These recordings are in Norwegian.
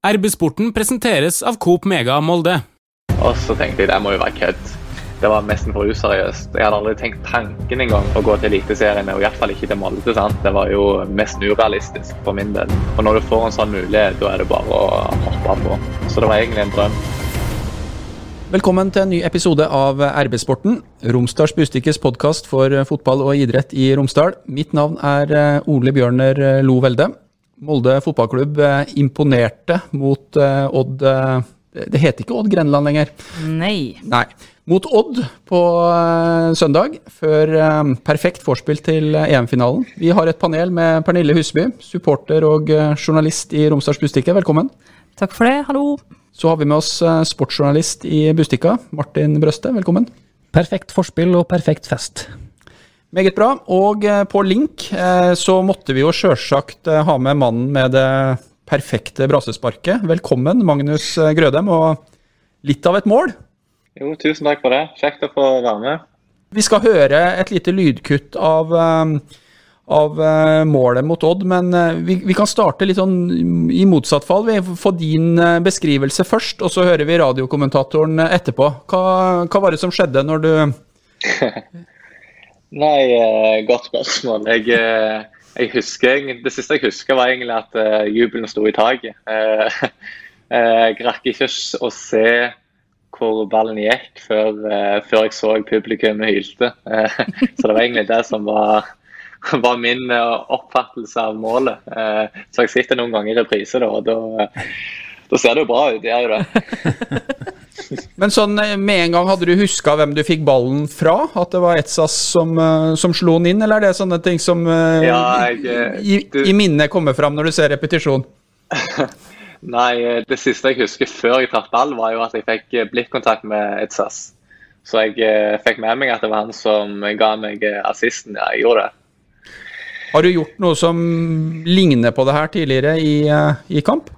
RB-sporten presenteres av Coop Mega Molde. Og så tenkte jeg det må jo være kødd. Det var nesten for useriøst. Jeg hadde aldri tenkt tanken engang å gå til Eliteserien, og iallfall ikke til Molde. sant? Det var jo mest urealistisk for min del. Og når du får en sånn mulighet, da er det bare å hoppe på. Så det var egentlig en drøm. Velkommen til en ny episode av RB-sporten, Romsdals Bustikkes podkast for fotball og idrett i Romsdal. Mitt navn er eh, Ole Bjørner eh, Lo Velde. Molde fotballklubb eh, imponerte mot Odd Det heter ikke Odd Grenland lenger. Nei. Nei. Mot Odd på søndag, før perfekt vorspiel til EM-finalen. Vi har et panel med Pernille Husby, supporter og journalist i Romsdals Bustikke. Velkommen. Takk for det. Hallo. Så har vi med oss sportsjournalist i Bustikka, Martin Brøste. Velkommen. Perfekt forspill og perfekt fest. Meget bra. Og på link så måtte vi jo sjølsagt ha med mannen med det perfekte brasesparket. Velkommen, Magnus Grødem, og litt av et mål. Jo, tusen takk for det. Kjekt å få være med. Vi skal høre et lite lydkutt av av målet mot Odd, men vi, vi, kan starte litt sånn i motsatt fall. Vi får din beskrivelse først, og så hører vi radiokommentatoren etterpå. Hva, hva, var det som skjedde når du Nei, godt spørsmål. Jeg, jeg, husker, Det siste jeg husker, var egentlig at jubelen sto i taket. jeg rakk ikke å se hvor ballen gikk før, før jeg så publikum hylte. så det var egentlig det som var var min oppfattelse av målet. Så jeg sitter noen ganger i reprise, da, og da, da ser det jo bra ut. Det gjør jo det. Men sånn med en gang, hadde du huska hvem du fikk ballen fra? At det var Etsas som, som slo den inn, eller er det sånne ting som ja, jeg, i, du... i minnet kommer fram når du ser repetisjon? Nei, det siste jeg husker før jeg traff ball, var jo at jeg fikk blikkontakt med Etsas. Så jeg fikk med meg at det var han som ga meg assisten. Ja, jeg gjorde det. Har du gjort noe som ligner på det her tidligere i, i kamp?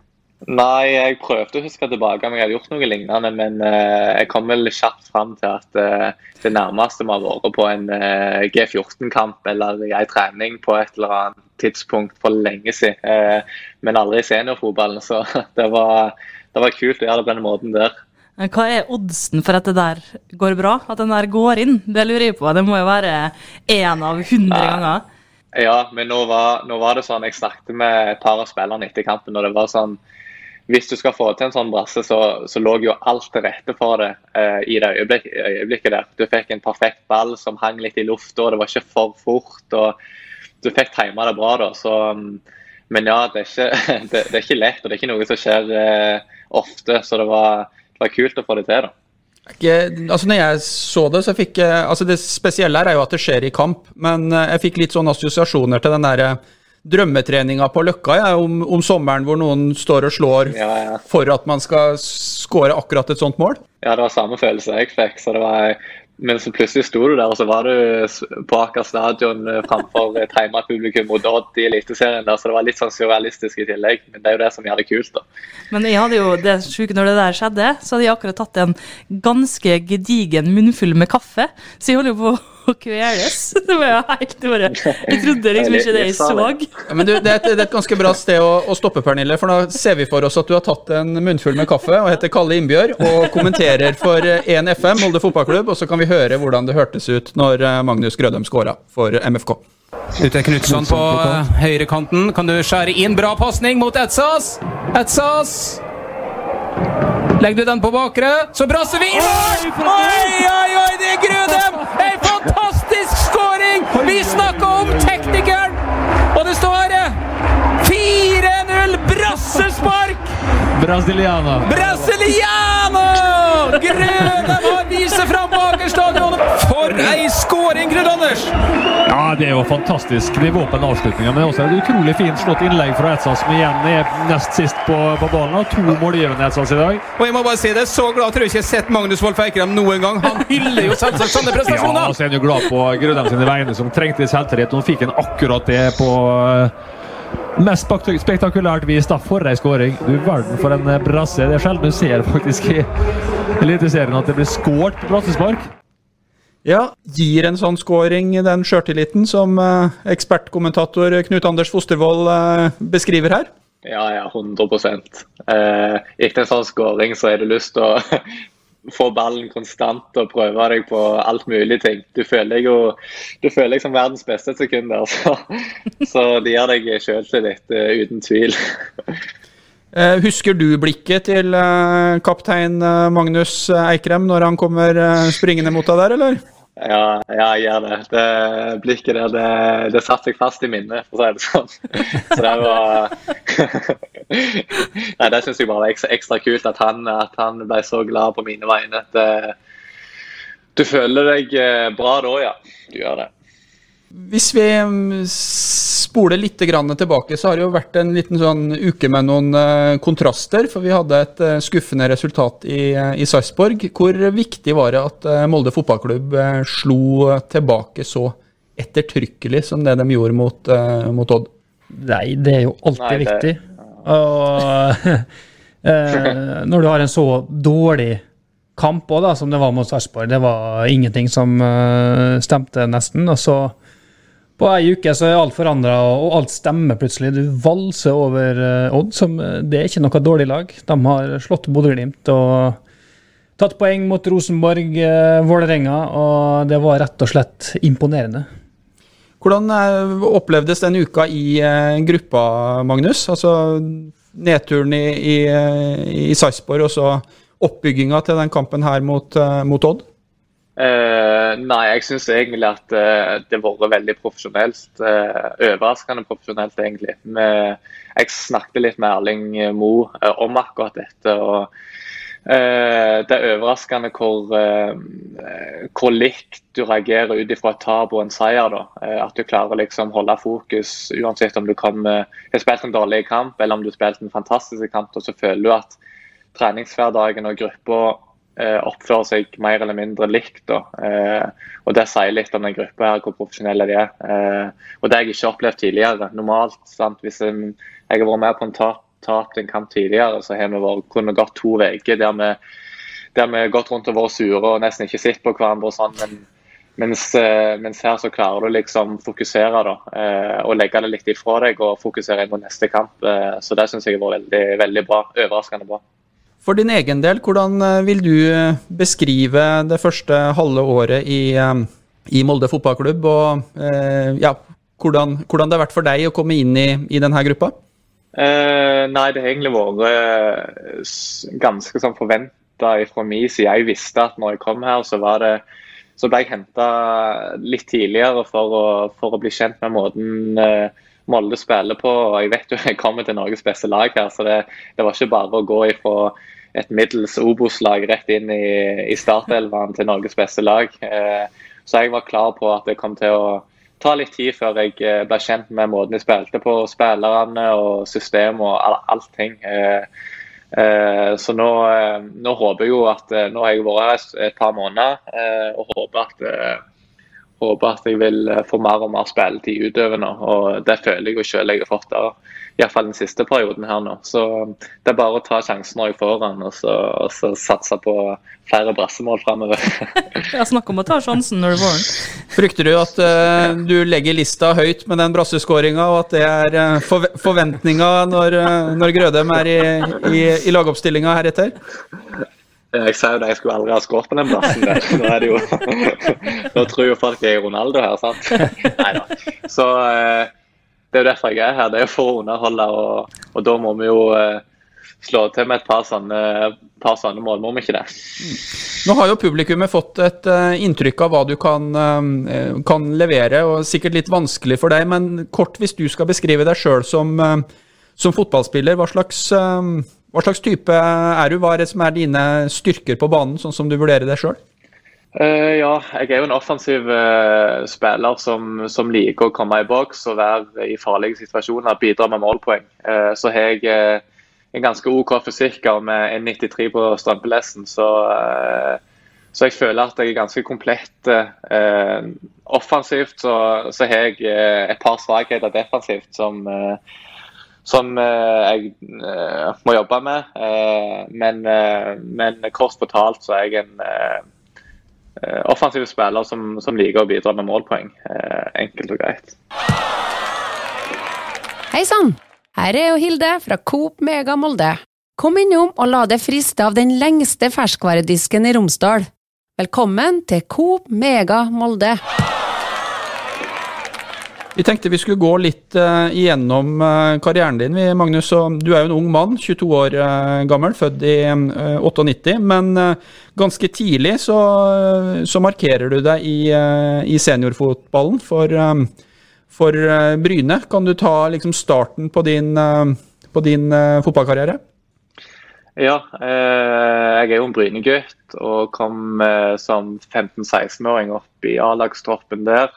Nei, jeg prøvde å huske tilbake om jeg hadde gjort noe lignende, men uh, jeg kom vel kjapt fram til at uh, det nærmeste vi har vært på en uh, G14-kamp eller ei en trening på et eller annet tidspunkt for lenge siden, men aldri i seniorfotballen. Så det var, det var kult å gjøre det på den måten der. Hva er oddsen for at det der går bra? At den der går inn? Det lurer jeg på. Det må jo være én av hundre ganger. Ja, men nå var, nå var, det sånn Jeg snakket med et par av spillerne etter kampen, og det var sånn Hvis du skal få til en sånn brasse, så, så lå jo alt til rette for det eh, i det øyeblik, øyeblikket der. Du fikk en perfekt ball som hang litt i lufta, det var ikke for fort. og Du fikk tima det bra, da. Så, men ja, det er, ikke, det, det er, ikke, lett, og det er ikke noe som skjer eh, ofte. Så det var, det var kult å få det til. da. Altså når jeg så det, så fikk jeg altså Det spesielle her er jo at det skjer i kamp, men jeg fikk litt sånn assosiasjoner til den derre drømmetreninga på Løkka ja, om, om, sommeren hvor noen står og slår ja, ja. for at man skal skåre akkurat et sånt mål? Ja, det var samme følelse jeg fikk. så det var men så plutselig sto du der, og så var du på Aker stadion framfor et heimepublikum mot Odd i Eliteserien. Så det var litt sånn surrealistisk i tillegg. Men det er jo det som gjør det kult, da. Men jeg hadde jo det sjuke når det der skjedde, så hadde jeg akkurat tatt en ganske gedigen munnfull med kaffe. Så jeg holder jo på å kveles. Det var jo helt bare Jeg trodde liksom ikke det jeg så. Ja, men du, det, er et, det, er et, ganske bra sted å, å, stoppe, Pernille. For nå ser vi for oss at du har tatt en munnfull med kaffe og heter Kalle Innbjørg og kommenterer for 1 FM, Molde fotballklubb. Og så kan vi høre hvordan det hørtes ut når eh, Magnus Grødem skåra for MFK. Ute Knutson på høyrekanten. Kan du skjære inn? Bra pasning mot Etsas! Etsas! Legger du den på bakre, så brasser vi i mål! Oi, oi, oi, det er Grudem! En fantastisk skåring! Vi snakka om teknikeren! Og det står 4-0! Brassespark! Brasiliano. Brasiliano! Grudem har vist seg fram det er jo fantastisk på den avslutninga. Men også et utrolig fint slått innlegg fra Etsas, som igjen er nest sist på, på ballen. To målgivende Etsas i dag. Og jeg må bare si det, så glad tror jeg ikke jeg har sett Magnus Wolff Eikrem noen gang. Han hyller jo selvsagt sånne prestasjoner! Ja, så er han jo glad på Grødem sine vegne, som trengte selvtillit. Nå fikk han akkurat det på mest spektakulært vis da, for ei skåring. Du verden for en brasse. Det er sjelden du ser faktisk i Eliteserien at det blir skåret på brassespark. Ja, Gir en sånn scoring den sjøltilliten som eh, ekspertkommentator Knut Anders Fostervoll eh, beskriver her? Ja, ja, 100 eh, Etter en sånn skåring så er det lyst til å få ballen konstant og prøve deg på alt mulig ting. Du føler deg jo du føler deg som verdens beste sekunder, så, så det gir deg sjøltillit, uh, uten tvil. husker du blikket til kaptein Magnus Eikrem når han kommer springende mot deg der, eller? Ja, ja, jeg gjør det. Det blikket der, det, det satte seg fast i minnet, for å si det sånn. Så det var Nei, det syns jeg bare var ekstra, ekstra kult at han, at han, ble så glad på mine vegne. Det, du føler deg eh, bra da, ja. Du gjør det. Hvis vi mm, spoler litt tilbake, så har det jo vært en liten sånn uke med noen uh, kontraster. For vi hadde et uh, skuffende resultat i, uh, i Sarpsborg. Hvor viktig var det at Molde fotballklubb slo tilbake så ettertrykkelig som det de gjorde mot, mot Odd? Nei, det er jo alltid Nei, det... viktig. Og når du har en så dårlig kamp også, da, som det var mot Sarpsborg, det var ingenting som stemte, nesten. og så på ei uke så er alt forandra, og alt stemmer plutselig. Du valser over uh, Odd, som eh, det er ikke noe dårlig lag. De har slått Bodø-Glimt og tatt poeng mot Rosenborg, uh, Vålerenga, og det var rett og slett imponerende. Hvordan opplevdes den uka i gruppa, Magnus? Altså nedturen i, i, i Sarpsborg og så oppbygginga til den kampen her mot, mot Odd? Uh, nei, jeg syns egentlig at uh, det har vært veldig profesjonelt. Uh, overraskende profesjonelt, egentlig. Med, jeg snakket litt med Erling Mo om akkurat dette. og Det er overraskende hvor, hvor likt du reagerer ut ifra et tap og en seier. At du klarer liksom holde fokus uansett om du kommer, har spilt en dårlig kamp eller om du har spilt en fantastisk kamp. og Så føler du at treningshverdagen og gruppa eh, oppfører seg mer eller mindre likt. Eh, og Det sier litt om den gruppa her, hvor profesjonelle de er. Eh, og Det har jeg ikke opplevd tidligere. Normalt, sant? Hvis jeg, har vært med på en tap, tapt en kamp tidligere, så har vi vært, kunne gått to uker der vi der vi har gått rundt og vært sure og nesten ikke sett på hverandre. og sånn, men mens, eh, mens, her så klarer du liksom fokusere da, eh, og legge det litt ifra deg og fokusere inn på neste kamp. Eh, så det syns jeg var veldig, veldig bra. Overraskende bra. For din egen del, hvordan eh, vil du eh, beskrive det første halve året i, eh, i Molde fotballklubb? Og ja, hvordan, hvordan, det har vært for deg å komme inn i, i denne gruppa? Eh, nei, det har egentlig vært ganske sånn forventa fra min side. Jeg visste at når jeg kom her, så, det, så ble jeg henta litt tidligere for å, for å, bli kjent med måten eh, Molde spiller på. og Jeg vet jo jeg kommer til Norges beste lag her, så det, det var ikke bare å gå ifra et middels Obos-lag rett inn i, i startelveren til Norges beste lag. Eh, så jeg var klar på at det kom til å ta litt tid før jeg eh, ble kjent med måten de spilte på, spillerne og system og all, allting. Eh, så nå, nå, håper jeg jo at Nå har jeg vært her et par måneder og håper at håper at jeg vil få mer og mer spilletid utover nå. og Det føler jeg jo selv jeg har fått. der iallfall den siste perioden her nå. Så det er bare å ta sjansen når jeg får den, og så, og så satse på flere brassemål framover. ja, snakk om å ta sjansen når du får den. Frykter du at uh, du legger lista høyt med den brasseskåringa, og at det er uh, for forventninga når, uh, når Grødem er i, i, i lagoppstillinga heretter? Jeg sa jo det, jeg skulle aldri ha skåret på den plassen der. Nå, er det jo, nå tror jo folk jeg er Ronaldo her, sant? Nei da. Så det er jo derfor jeg er her. Det er for å underholde, og, og da må vi jo eh, slå til med et par sånne, par sånne mål, må vi ikke det? Mm. Nå har jo publikummet fått et uh, inntrykk av hva du kan, uh, kan, levere, og sikkert litt vanskelig for deg, men kort hvis du skal beskrive deg sjøl som, som, fotballspiller, hva slags, hva slags type er du? Hva er det som er dine styrker på banen, sånn som du vurderer deg sjøl? Uh, ja, jeg er jo en offensiv uh, spiller som, som, liker å komme i boks og være i farlige situasjoner, bidra med målpoeng. Uh, så har jeg en ganske OK fysikk med 1,93 på strømpelesten, så, så, jeg føler at jeg er ganske komplett. offensivt så, så, har jeg et par svakheter defensivt som, som jeg må jobbe med. Men, men, kort fortalt så er jeg en offensive spiller som, som, liker å bidra med målpoeng. Eh, enkelt og greit. Hei sann! Her er jo Hilde fra Coop Mega Molde. Kom innom og la deg friste av den lengste ferskvaredisken i Romsdal. Velkommen til Coop Mega Molde. Vi tenkte vi skulle gå litt uh, igjennom uh, karrieren din, vi, Magnus. Og du er jo en ung mann, 22 år uh, gammel, født i 98. Men ganske tidlig så, så, markerer du deg i, i seniorfotballen for, for Bryne. Kan du ta liksom, starten på din, på din fotballkarriere? Ja, jeg er jo en Bryne-gutt og kom som 15-16-åring opp i A-lagstroppen der.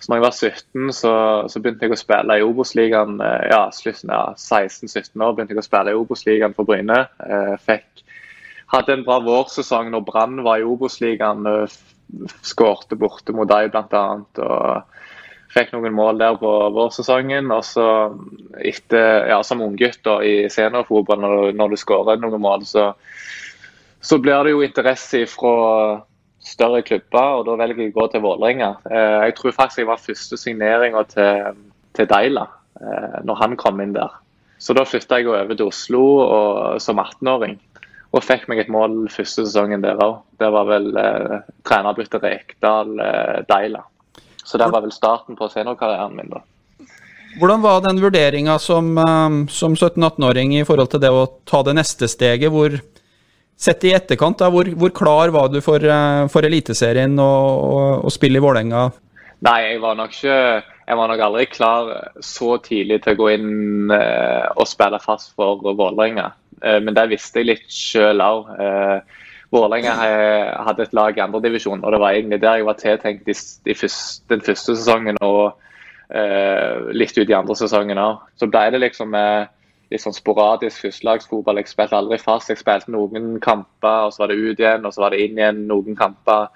Så når jeg var 17, så, så begynte jeg å spille i Obos-ligaen. Eh, ja, slutten av ja, 16-17 år begynte jeg å spille i Obos-ligaen for Bryne. Eh, fikk, hadde en bra vårsesong når Brann var i Obos-ligaen. Skårte borte mot dem bl.a. Fikk noen mål der på vårsesongen. Og så etter, ja, som unggutt i seniorfotball, når, når du skårer noen mål, så, så blir det jo interesse fra større klubber, og da velger jeg å gå til Vålerenga. Eh, jeg tror faktisk jeg var første signeringa til, til Deila eh, når han kom inn der. Så da flytta jeg over til Oslo og, som 18-åring. Og fikk meg et mål første sesongen der òg. Det var vel eh, trenerbytte Rekdal eh, Deila. Så det var vel starten på seniorkarrieren min, da. Hvordan var den vurderinga som, eh, som 17-18-åring i forhold til det å ta det neste steget? hvor Sett i etterkant, da, hvor, hvor, klar var du for, eh, for Eliteserien og, og, og spille i Vålerenga? Nei, jeg var nok ikke jeg var nok aldri klar så tidlig til å gå inn eh, og spille fast for Vålerenga. Eh, men det visste jeg litt sjøl òg. Eh, Vålerenga hadde et lag i andredivisjon, og det var egentlig der jeg var tiltenkt i, i første, den første sesongen og eh, litt ut i andre sesongen òg. Så ble det liksom eh, litt sånn sporadisk førstelagsfotball. Jeg spilte aldri fast. Jeg spilte noen kamper, og så var det ut igjen, og så var det inn igjen noen kamper.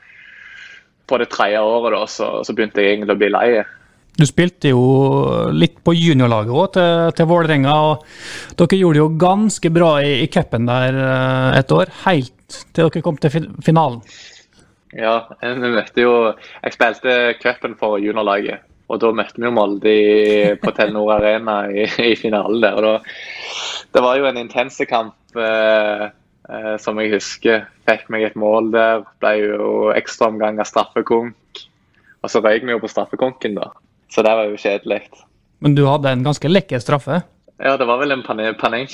På det tredje året da, så, så begynte jeg egentlig å bli lei. Du spilte jo litt på juniorlaget òg til, til Vålerenga. og Dere gjorde det jo ganske bra i, i cupen der eh, et år, helt til dere kom til finalen. Ja, vi møtte jo Jeg spilte cupen for juniorlaget. Og da møtte vi jo Molde på Telenor Arena i, i finalen der. og da, Det var jo en intense kamp eh, eh, som jeg husker. Fikk meg et mål der. Ble jo ekstraomgang av straffekonk. Og så røyk vi jo på straffekonken, da. Så det var jo kjedelig. Men du hadde en ganske lekker straffe? Ja, det var vel en panikk. panik.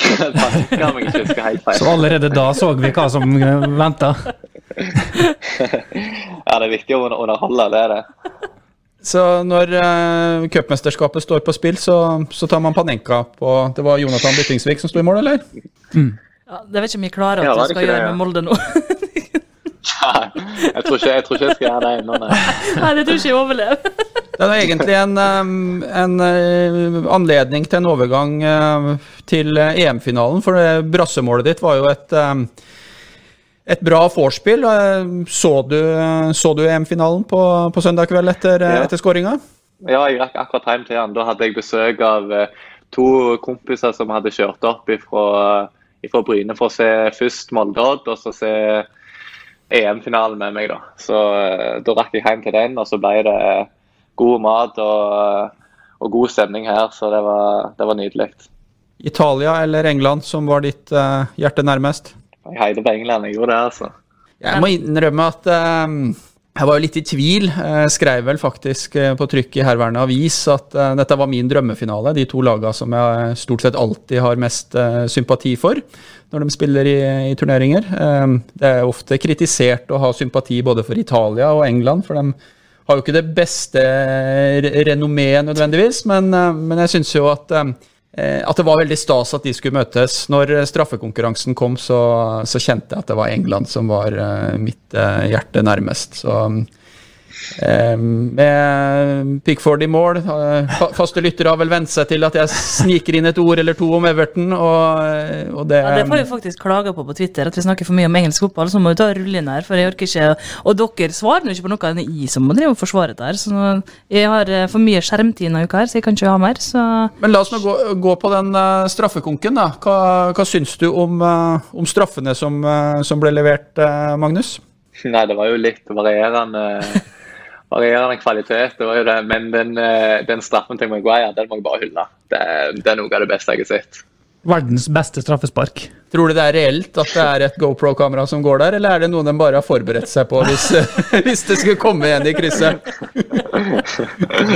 Så allerede da så vi hva som eh, venta? ja, det er viktig å underholde, det er det. Så når uh, cupmesterskapet står på spill, så, så, tar man Panenka på Det var Jonathan Byttingsvik som sto i mål, eller? Mm. Ja, det vet ikke om vi klarer at ja, du skal gjøre det, ja. med Molde nå. Nei, jeg tror, ikke, jeg tror ikke jeg skal gjøre det ennå, nei. nei. Det tror ikke jeg overlever. det er egentlig en, en, eh, anledning til en overgang eh, til EM-finalen, for brassemålet ditt var jo et et bra vorspiel. Så du, så du EM-finalen på, på, søndag kveld etter, ja. etter skåringa? Ja, jeg rakk akkurat hjem til han. Da hadde jeg besøk av eh, to kompiser som hadde kjørt opp fra Bryne for å se først Molde-Odd, og så se EM-finalen med meg. Da Så eh, da rakk jeg hjem til den, og så ble det god mat og, og god stemning her. Så det var, det var nydelig. Italia eller England som var ditt hjerte nærmest? Jeg heide på England, jeg gjorde det, altså. Jeg må innrømme at um, jeg var jo litt i tvil. Jeg skrev vel faktisk eh, på trykk i herværende avis at uh, dette var min drømmefinale. De to lagene som jeg stort sett alltid har mest uh, sympati for når de spiller i, i turneringer. Um, det er ofte kritisert å ha sympati både for Italia og England, for de har jo ikke det beste renommeet nødvendigvis, men, uh, men jeg syns jo at um, Eh, at det var veldig stas at de skulle møtes. Når eh, straffekonkurransen kom, så, så kjente jeg at det var England som var eh, mitt hjerte nærmest. Så med Pickford i mål. Faste lyttere har vel vent seg til at jeg sniker inn et ord eller to om Everton. Og, og det, ja, det får vi faktisk klage på på Twitter, at vi snakker for mye om engelsk fotball. Så må vi ta rulle inn her, for jeg orker ikke Og dere svarer jo ikke på noe enn i som må drive og forsvare det her. Så jeg har eh, for mye skjermtid denne uka her, så jeg kan ikke ha mer. Så. Men la oss nå gå, gå på den straffekonken, da. Hva, hva syns du om, om straffene som, som, ble levert, Magnus? Nei, det var jo litt varierende varierende kvalitet. det var jo det, Men den, eh, den straffen til Maguire den må jeg bare hylle. det, det er noe av det beste jeg har sett. Verdens beste straffespark. Tror du det er reelt at det er et GoPro-kamera som går der, eller er det noe de bare har forberedt seg på hvis, hvis det skulle komme igjen i krysset?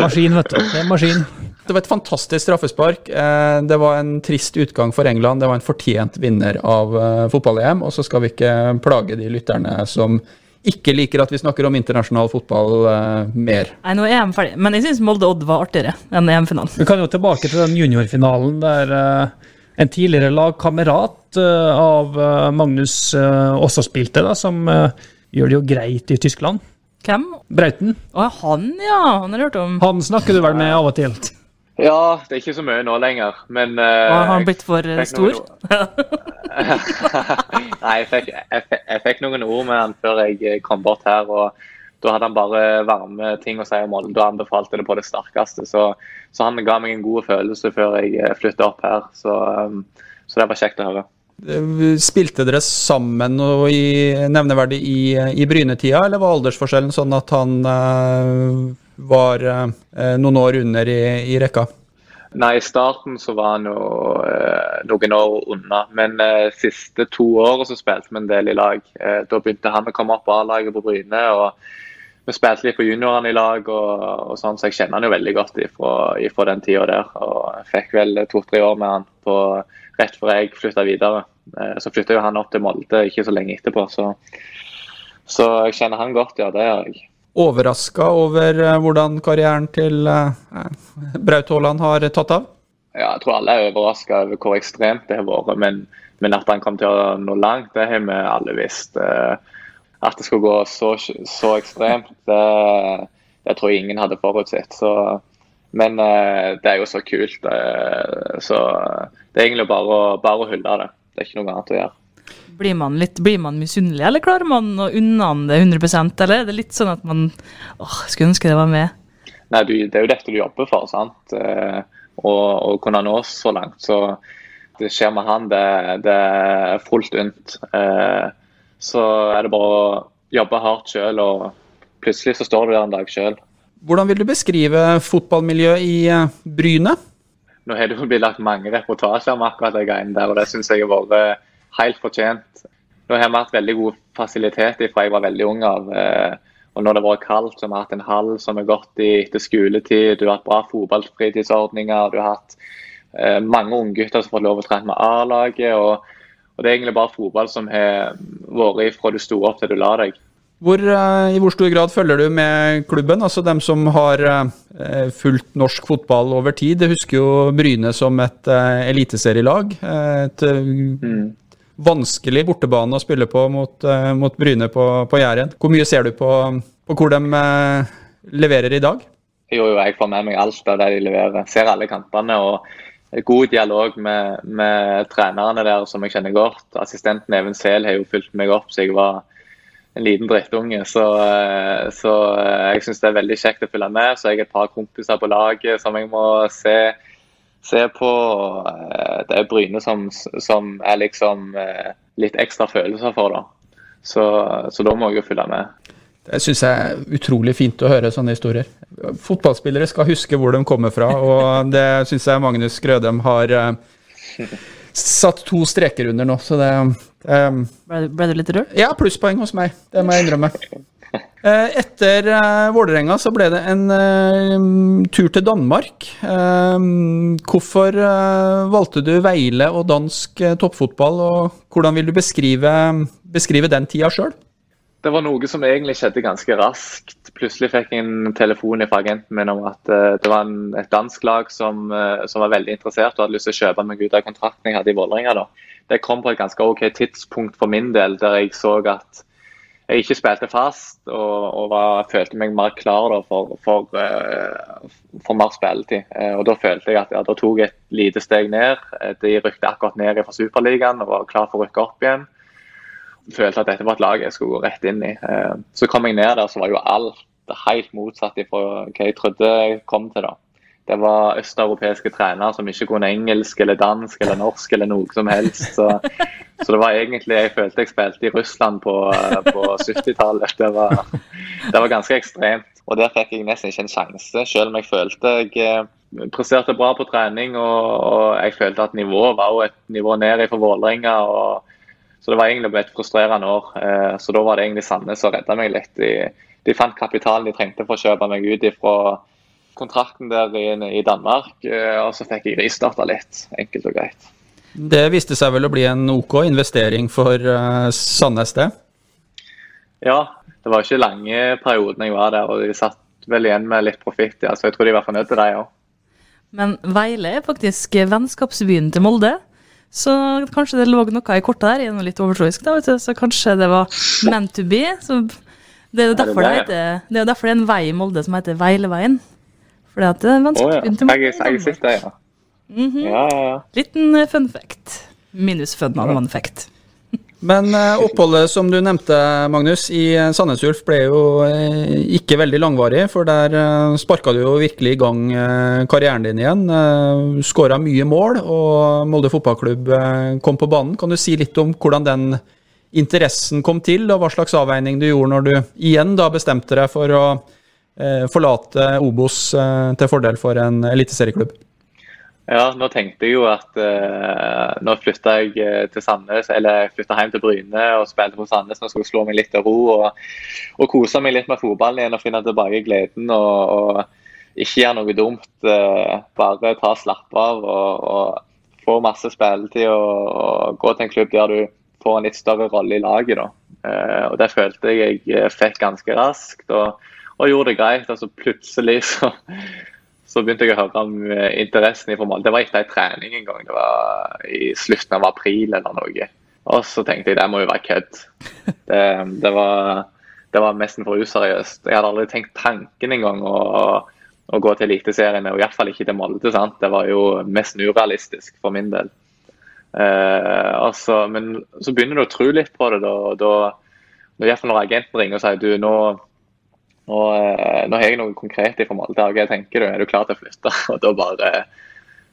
Maskin, vet du. Det er maskin. Det var et fantastisk straffespark. Eh, Det var en trist utgang for England. Det var en fortjent vinner av eh, fotball-EM. Og så skal vi ikke plage de lytterne som ikke liker at vi snakker om internasjonal fotball uh, mer. Nei, nå er EM ferdig. Men jeg syns Molde-Odd var artigere enn EM-finalen. Vi kan jo tilbake til den juniorfinalen der uh, en tidligere lagkamerat uh, av Magnus også spilte, da, som gjør det jo greit i Tyskland. Hvem? Brauten. Å, han, ja. Han har hørt om. Han snakker du vel med av og til? Ja, det er ikke så mye nå lenger, men uh, Har han blitt for eh, stor? Nei, jeg fikk, jeg, fikk, jeg fikk noen ord med han før jeg eh, kom bort her. og Da hadde han bare varme ting å si om Molde og anbefalte det på det sterkeste. Så, så han ga meg en god følelse før jeg flytta opp her. Så, um, så det var kjekt å høre. Spilte dere sammen og i, nevneverdig i, i Bryne-tida, eller var aldersforskjellen sånn at han eh, var eh, noen år under i, i rekka? Nei, i starten så var han jo eh, noen år unna. Men eh, siste to så spilte vi en del i lag. Eh, da begynte han å komme opp A-laget på Bryne. og Vi spilte litt på juniorene i lag, og, og sånn, så jeg kjenner han jo veldig godt ifra, ifra den tida der. Og jeg fikk vel to-tre år med han på, rett før jeg flytta videre. Eh, så flytta jo han opp til Molde ikke så lenge etterpå, så, så jeg kjenner han godt, ja. Det gjør jeg. Overraska over eh, hvordan karrieren til eh, Braut Haaland har tatt av? Ja, jeg tror alle er overraska over hvor ekstremt det har vært. Men, men at han kom til å nå langt, det har vi alle visst. Eh, At det skulle gå så, så ekstremt, det, det tror jeg ingen hadde forutsett. Så, men eh, det er jo så kult. eh, Så det er egentlig bare, bare å hylle det. Det er ikke noe annet å gjøre. Blir man, litt, blir man misunnelig, eller klarer man å unne han det 100 eller er det litt sånn at man åh, skulle ønske det var med? Nei, du, Det er jo dette du jobber for, sant? Og Å å kunne nå så langt. Så det skjer med han, det, det er fullt unt. Eh, Så er det bare å jobbe hardt sjøl, og plutselig så står du der en dag sjøl. Hvordan vil du beskrive fotballmiljøet i eh, Bryne? Nå har det jo blitt lagt mange reportasjer om akkurat det greiene der, og det syns jeg har vært helt fortjent. Nå har vi hatt veldig god fasilitet fra jeg var veldig ung av. eh, Og når det har vært kaldt, så har vi hatt en hall som har gått i etter skoletid. Du har hatt bra fotballfritidsordninger. Du har hatt eh, mange unggutter som har fått lov å trene med A-laget. Og, og det er egentlig bare fotball som har vært fra du sto opp til du la deg. Hvor, eh, I hvor stor grad følger du med klubben? Altså dem som har eh, fulgt norsk fotball over tid. Jeg husker jo Bryne som et eliteserielag. Et vanskelig bortebane å spille på mot, eh, mot Bryne på, på Jæren. Hvor mye ser du på, på hvor de eh, leverer i dag? Jo, jo, jeg får med meg alt av det de leverer. Ser alle kampene. og God dialog med, med trenerne der som jeg kjenner godt. Assistenten Even Sehl har jo fulgt meg opp så jeg var en liten drittunge. Så, eh, så jeg syns det er veldig kjekt å følge med. Så jeg har et par kompiser på laget som jeg må se, se på. Eh, Det er Bryne som, som er liksom eh, litt ekstra følelser for, da. Så, så da må jeg jo følge med. Det syns jeg er utrolig fint å høre sånne historier. Fotballspillere skal huske hvor de kommer fra, og det syns jeg Magnus Grødem har eh, satt to streker under nå. Så det eh, Ble, ble du litt rørt? Ja, plusspoeng hos meg. Det må jeg innrømme. Eh, Etter uh, Vålerenga så ble det en eh, tur til Danmark. Eh, hvorfor eh, valgte du Veile og dansk eh, toppfotball, og hvordan vil du beskrive, beskrive den tida sjøl? Det var noe som egentlig skjedde ganske raskt. Plutselig fikk jeg en telefon fra agenten min om at eh, det var en, et dansk lag som, eh, som var veldig interessert og hadde lyst til å kjøpe meg ut av kontrakten jeg hadde i Vålerenga. Det kom på et ganske ok tidspunkt for min del, der jeg så at jeg ikke spilte fast og, og var, følte meg mer klar da, for, for, eh, for mer spilletid. Eh, og Da følte jeg at ja, da tok jeg et lite steg ned. Eh, De rykte akkurat ned fra Superligaen og var klar for å rykke opp igjen følte at dette var et lag jeg skulle gå rett inn i. Så kom jeg ned der, så var jo alt helt motsatt fra hva jeg trodde jeg kom til. da. Det var østeuropeiske trenere som ikke kunne engelsk eller dansk eller norsk eller noe som helst. Så, så det var egentlig Jeg følte jeg spilte i Russland på, på 70-tallet. Det, det var ganske ekstremt. Og der fikk jeg nesten ikke en sjanse, selv om jeg følte jeg eh, presterte bra på trening, og, og, jeg følte at nivået var jo et nivå ned fra Vålerenga. Så det var egentlig et frustrerende år. Eh, så da var det egentlig Sandnes som redda meg litt. De, de, fant kapitalen de trengte for å kjøpe meg ut fra kontrakten der i, i Danmark, eh, og så fikk jeg ristarta litt, enkelt og greit. Det viste seg vel å bli en OK investering for uh, Sandnes, det? Ja, det var ikke lange perioden jeg var der, og de satt vel igjen med litt profitt. Ja, så jeg tror de var fornøyd til det òg. Men Veile er faktisk vennskapsbyen til Molde. Så kanskje det lå noe i kortet der, jeg er litt overtroisk, da, vet du. Så kanskje det var meant to be. Så det er derfor det, det er derfor det er en vei i Molde som heter Veileveien. For det er vennskapsbyen til Molde. Jeg er sett ja. Mm -hmm. ja, ja, ja. Liten eh, fun fact. Minus fun av one fact. Men eh, oppholdet som du nevnte, Magnus, i eh, Sandnes Ulf ble jo ikke veldig langvarig. For der sparka du jo virkelig i gang karrieren din igjen. Skåra mye mål, og Molde fotballklubb kom på banen. Kan du si litt om hvordan den interessen kom til, og hva slags avveining du gjorde når du igjen da bestemte deg for å forlate Obos til fordel for en eliteserieklubb? Ja, nå tenkte jeg jo at uh, nå flytta jeg uh, til Sandnes, eller flytta hjem til Bryne og spilte på Sandnes. Nå skulle jeg slå meg litt til ro og, og kose meg litt med fotballen igjen og finne tilbake gleden. Og, og ikke gjøre noe dumt. Uh, bare ta slappe av og, og få masse spilletid og, og, gå til en klubb der du får en litt større rolle i laget. da. og Det følte jeg jeg fikk ganske raskt, og, og gjorde det greit. altså Plutselig så så begynte jeg å høre om eh, interessen i Molde. Det var etter en trening en gang. Det var i slutten av april eller noe. Og så tenkte jeg det må jo være kødd. Det, det, var, det var nesten for useriøst. Jeg hadde aldri tenkt tanken engang å, å gå til Eliteserien, og iallfall ikke til Molde. sant? Det var jo mest urealistisk for min del. Eh, altså, men så begynner du å tro litt på det. da, og da når, når agenten ringer og sier du, nå nå, eh, nå, har jeg noe konkret fra Molde. Hva tenker du? Er du klar til å flytte? Og da bare,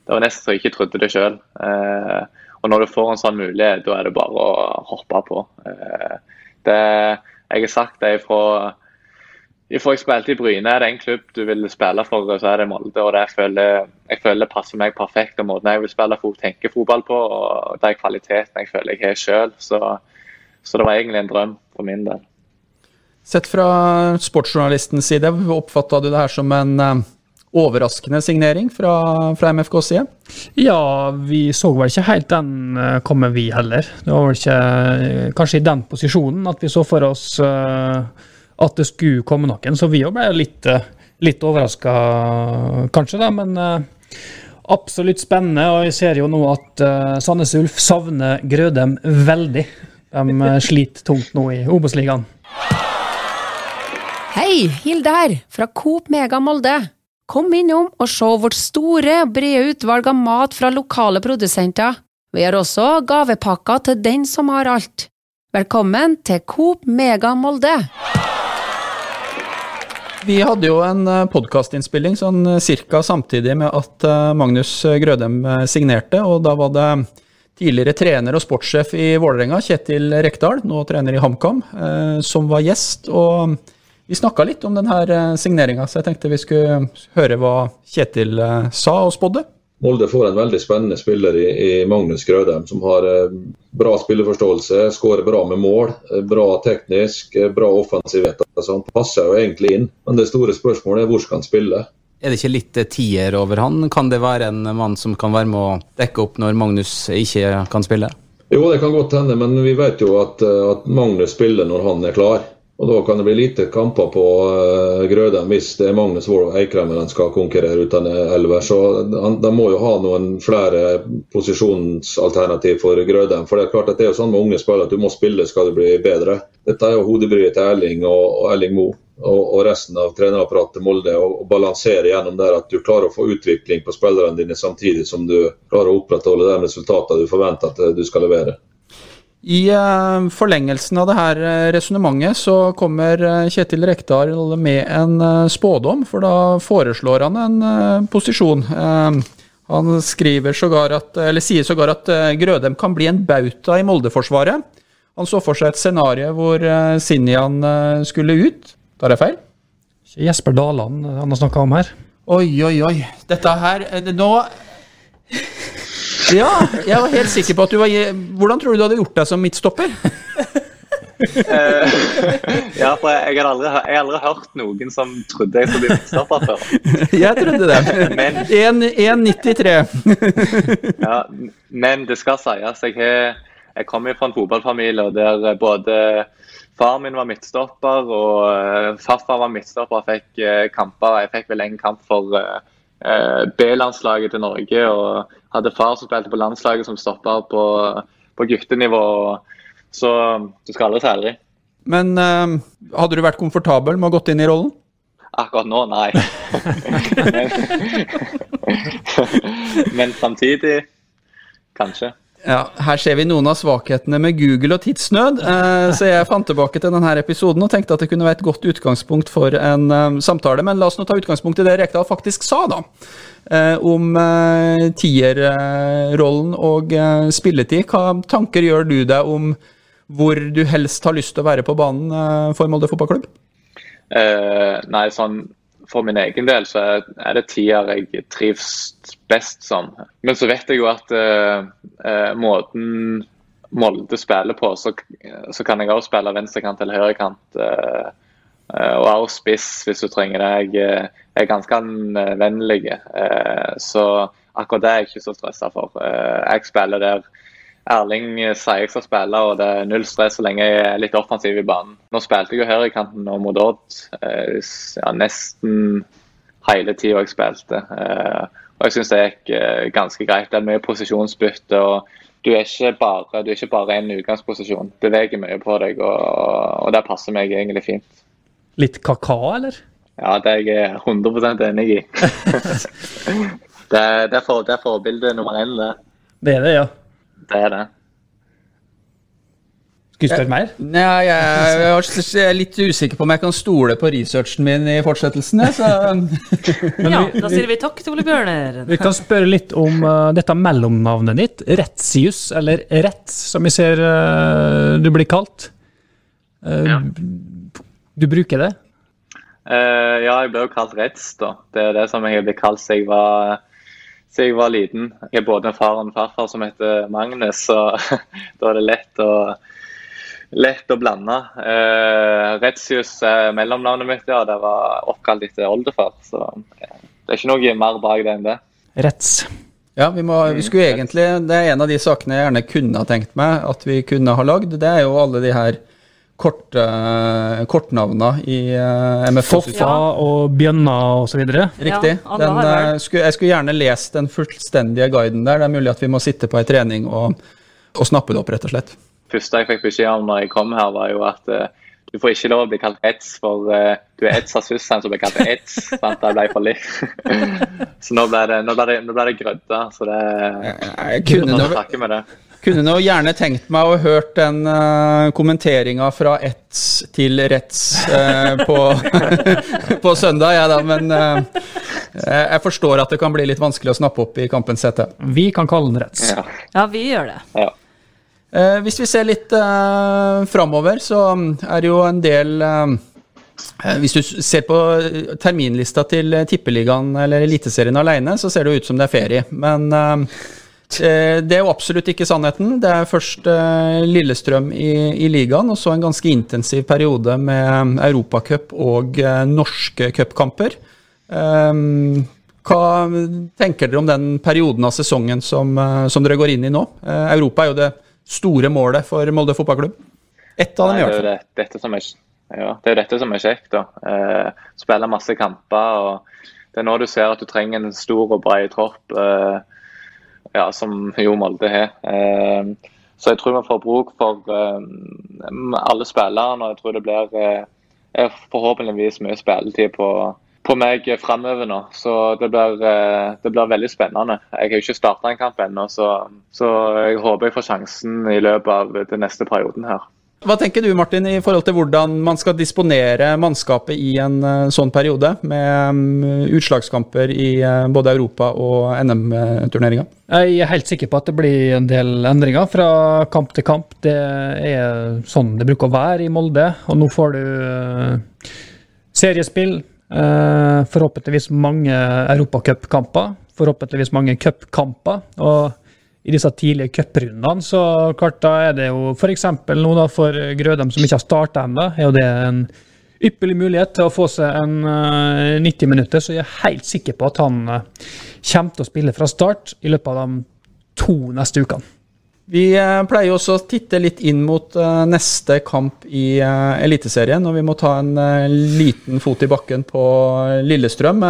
Det var nesten så jeg ikke trodde det sjøl. Eh, og når du får en sånn mulighet, da er det bare å hoppe på. Eh, det, jeg har sagt det fra jeg spilte i Bryne, er det en klubb du vil spille for, så er det Molde. og det jeg føler, jeg føler det passer meg perfekt. og Måten jeg vil spille for, tenke fotball på, og det er kvaliteten jeg føler jeg har sjøl. Så, så det var egentlig en drøm for min del. Sett fra sportsjournalistens side, oppfatta du det her som en uh, overraskende signering fra, fra MFKs side? Ja, vi så vel ikke helt den uh, komme, vi heller. Det var vel ikke uh, kanskje i den posisjonen at vi så for oss at det skulle komme noen, så vi òg ble litt, litt overraska, kanskje, da. Men absolutt spennende, og jeg ser jo nå at Sandnes Ulf savner Grødem veldig. De sliter tungt nå i Obos-ligaen. Hei, Hilde her, fra Coop Mega Molde. Kom innom og se vårt store, brede utvalg av mat fra lokale produsenter. Vi har også gavepakker til den som har alt. Velkommen til Coop Mega Molde. Vi hadde jo en eh, podkastinnspilling sånn eh, cirka samtidig med at eh, Magnus Grødem signerte, og da var det tidligere trener og sportssjef i Vålerenga, Kjetil Rekdal, nå trener i HamKam, som var gjest. og vi snakka litt om denne eh, signeringa, så jeg tenkte vi skulle høre hva Kjetil eh, sa og spådde. Molde får en veldig spennende spiller i, i Magnus Grødem, som har eh, bra spilleforståelse, skårer bra med mål, bra teknisk, bra offensivhet. Altså, han passer jo egentlig inn, men det store spørsmålet er hvor skal han spille. Er det ikke litt tier over han? Kan det være en mann som kan være med å dekke opp når Magnus ikke kan spille? Jo, det kan godt hende, men vi vet jo at, at Magnus spiller når han er klar. Og Da kan det bli lite kamper på uh, Grødem hvis det er Magnus Wold Eikrem de skal konkurrere uten elver. Så De må jo ha noen flere posisjonsalternativ for Grødem. For Det er klart at det er jo sånn med unge spillere at du må spille skal du bli bedre. Dette er jo hodebryet til Erling og, og Erling Moe og, og, resten av trenerapparatet Molde. Og, og balansere gjennom der at du klarer å få utvikling på spillerne dine samtidig som du klarer å opprettholde de resultatene du forventer at du skal levere. I uh, forlengelsen av det her uh, resonnementet så kommer uh, Kjetil Rekdal med en spådom, for da foreslår han en posisjon. han skriver sågar at, eller sier sågar at Grødem kan bli en bauta i Molde-forsvaret. Han så for seg et scenario hvor Sinjan skulle ut. Tar jeg feil? Jesper Daland han har snakka om her. Oi, oi, oi. Dette her eh, Nå Ja, jeg var helt sikker på at du var Hvordan tror du du hadde gjort deg som midtstopper? Eh, ja, for jeg, har aldri, aldri hørt noen som trodde jeg skulle bli midtstopper før. Jeg trodde det. 1,93. ja, men det skal sies. Jeg, har, jeg kommer fra en fotballfamilie der eh, både far min var midtstopper og uh, farfar var midtstopper og fikk eh, kamper. Jeg fikk vel en kamp for eh, eh, B-landslaget til Norge og hadde far som spilte på landslaget som stopper på, på guttenivå. Så du skal aldri si aldri. Men eh, hadde du vært komfortabel med å gått inn i rollen? Akkurat nå, nei. men, men samtidig kanskje. Ja, Her ser vi noen av svakhetene med Google og tidsnød. Eh, så jeg fant tilbake til denne episoden og tenkte at det kunne være et godt utgangspunkt for en eh, samtale. Men la oss nå ta utgangspunkt i det Rekdal faktisk sa, da. Eh, om tierrollen og spilletid. Hva tanker gjør du deg om hvor du helst har lyst til å være på banen for Molde fotballklubb? Eh, nei, sånn for min egen del så er, det tier jeg trives best som. Men så vet jeg jo at eh, eh, måten Molde spiller på, så, så kan jeg også spille venstrekant eller høyrekant. Eh, eh, og også spiss hvis du trenger det. Jeg eh, er ganske anvendelig. Eh, så akkurat det er jeg ikke så stressa for. Jeg spiller der Erling sier jeg skal spille, og det er null stress så lenge jeg er litt offensiv i banen. Nå spilte jeg jo høyrekanten og mot Odd eh, ja, nesten hele tida jeg spilte. Eh, og jeg syns det gikk eh, ganske greit. Det er mye posisjonsbytte. og du er ikke bare du er ikke bare en utgangsposisjon. Beveger mye på deg, og, og det passer meg egentlig fint. Litt kaka, eller? Ja, det er jeg 100 enig i. det, er, det, er for, det er forbilde nummer én, det. Det er det, ja. Det er det. Skal du spørre mer? Nei, jeg, jeg, er- jeg er litt usikker på om jeg kan stole på researchen min i fortsettelsen. Så Ja, da sier vi takk til Ole Bjørner. Vi kan spørre litt om uh, dette mellomnavnet ditt. Retsius, eller Rett, som vi ser uh, du blir kalt. Uh, Ja. Du bruker det? Eh, ja, jeg ble jo kalt Retz, da. Det er det som jeg ble kalt siden jeg var, siden jeg var liten. Jeg er både en far og en farfar som heter Magnus, så da er det lett å, lett å blande. Eh, Retsius er mellomnavnet mitt, ja. Det var oppkalt etter oldefar. Så det er ikke noe mer bak det enn det. Rets. Ja, vi, må, vi skulle egentlig, Det er en av de sakene jeg gjerne kunne ha tenkt meg at vi kunne ha lagd. Det er jo alle de her kort, uh, kortnavna i uh, MFK. Foffa og Bjønna osv. Riktig. Ja, den, uh, eh, skulle, jeg skulle gjerne lest den fullstendige guiden der. Det er mulig at vi må sitte på ei trening og, og snappe det opp, rett og slett. første jeg fikk beskjed om når jeg kom her, var jo at eh, du får ikke lov å bli kalt Eds, for uh, du er Eds av Sussan som blir kalt Eds. sant? Det ble for litt. så nå ble det, nå ble det, nå ble det grødda. Så det Jeg kunne nå kunne nå gjerne tenkt meg å hørt den uh, kommenteringa fra Ets til Rets uh, på, på søndag, jeg da, men uh, jeg forstår at det kan bli litt vanskelig å snappe opp i kampens hete. Vi kan kalle den Rets. Ja. Ja, vi gjør det. Ja. Uh, hvis vi ser litt uh, framover, så er det jo en del eh, eh, Hvis du ser på eh, terminlista til eh, Tippeligaen eller Eliteserien alene, så ser det jo ut som det er ferie. Men eh, eh, det er jo absolutt ikke sannheten. Det er først eh, Lillestrøm i, i ligaen, og så en ganske intensiv periode med Europacup og eh, norske cupkamper. Eh, hva tenker dere om den perioden av sesongen som, eh, som dere går inn i nå? Eh, Europa er jo det store målet for Molde fotballklubb. Ett av dem, i Nei, det er jo det, dette som er, ja, det er dette som er kjekt. da. Eh, spille masse kamper. og Det er nå du ser at du trenger en stor og bred tropp, eh, ja, som jo Molde har. Eh, så jeg tror vi får bruk for eh, alle spillerne, og jeg tror det blir eh, forhåpentligvis mye spilletid på, på meg framover nå. Så det blir, eh, det blir veldig spennende. Jeg har jo ikke starta en kamp ennå, så, så jeg håper jeg får sjansen i løpet av den neste perioden her. Hva tenker du, Martin, i forhold til hvordan man skal disponere mannskapet i en eh, sånn periode, med mm, utslagskamper i eh, både Europa- og NM-turneringa? Jeg er helt sikker på at det blir en del endringer fra kamp til kamp. Det er sånn det bruker å være i Molde. Og nå får du eh, seriespill, forhåpentligvis mange europacupkamper. Forhåpentligvis mange cupkamper. Og i disse tidlige cuprundene så klart da er det jo f.eks. nå da for Grødem som ikke har starta ennå, er jo det en ypperlig mulighet til å få seg en uh, 90 minutter. Så jeg er helt sikker på at han uh, kommer til å spille fra start i løpet av de to neste ukene. Vi uh, pleier også å titte litt inn mot neste kamp i Eliteserien, og vi må ta en liten fot i bakken på Lillestrøm.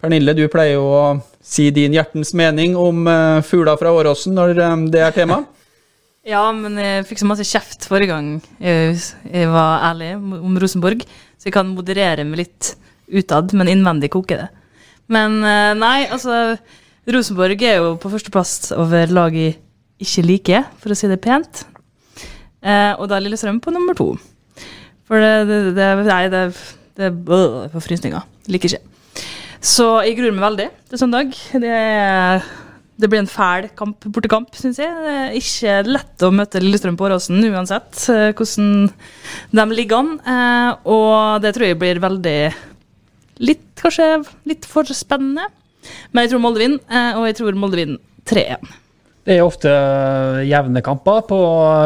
Pernille, du pleier jo å si din hjertens mening om uh, fugler fra Åråsen når um, det er tema. ja, men jeg fikk så masse kjeft forrige gang jeg, jeg, var ærlig om Rosenborg, så jeg kan moderere meg litt utad, men innvendig koker det. Men uh, nei, altså Rosenborg er jo på førsteplass over lag jeg ikke liker, for å si det pent. Uh, og da er Lillestrøm på nummer to. For det, det, det Nei, det, det, det er på frysninger. Liker ikke. Så jeg gruer meg veldig til søndag. Det, det blir en fæl kamp, bortekamp, syns jeg. Det er ikke lett å møte Lillestrøm på Åråsen uansett eh, hvordan de ligger an. Eh, og det tror jeg blir veldig litt, kanskje litt for spennende. Men jeg tror Molde vinner, eh, og jeg tror Molde vinner 3-1. Det er ofte jevne kamper på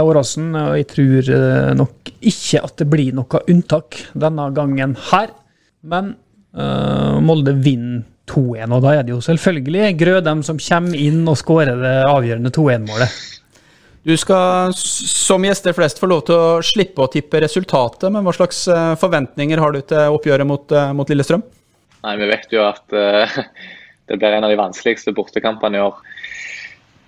Åråsen, og jeg tror nok ikke at det blir noe unntak denne gangen her. Men Uh, Molde vinner 2-1, og da er det jo selvfølgelig Grødem som kommer inn og skårer det avgjørende 2-1-målet. Du skal som gjester flest få lov til å slippe å tippe resultatet, men hva slags eh, forventninger har du til oppgjøret mot, eh, mot Lillestrøm? Nei, Vi vet jo at uh, det blir en av de vanskeligste bortekampene i år.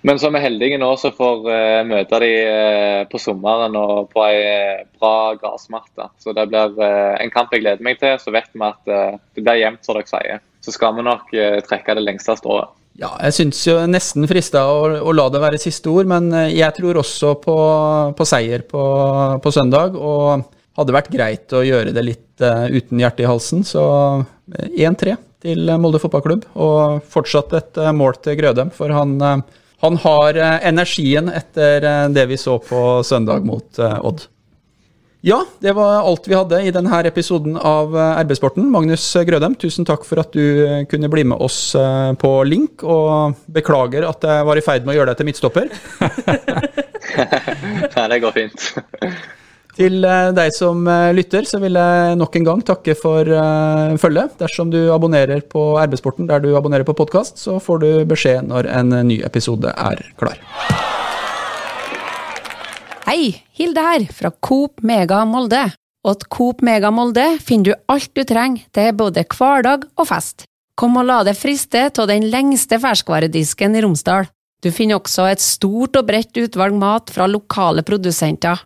Men som er heldige nå, så får vi uh, møte de uh, på sommeren og på ei uh, bra gressmatte. Så det blir en kamp jeg gleder meg til. Så vet vi at det blir jevnt, som dere sier. Så skal vi nok trekke det lengste strået. Ja, jeg syns jo nesten frista å, å, la det være siste ord, men jeg tror også på, på seier på, på, søndag. Og hadde vært greit å gjøre det litt uten hjertet i halsen, så 1-3 til Molde fotballklubb. Og fortsatt et mål til Grødem, for han han har eh, energien etter eh, det vi så på søndag mot eh, Odd. Ja, det var alt vi hadde i denne episoden av RB-sporten. Magnus Grødem, tusen takk for at du kunne bli med oss på link, og beklager at jeg var i ferd med å gjøre deg til midtstopper. Nei, det går fint. Til eh, deg som eh, lytter, så vil jeg nok en gang takke for uh, følget. Dersom du abonnerer på RB-sporten der du abonnerer på podkast, så får du beskjed når en ny episode er klar. Hei, Hilde her, fra Coop Mega Molde. Og Coop Mega Molde finner du alt du trenger til både hverdag og fest. Kom og la deg friste av den lengste ferskvaredisken i Romsdal. Du finner også et stort og bredt utvalg mat fra lokale produsenter.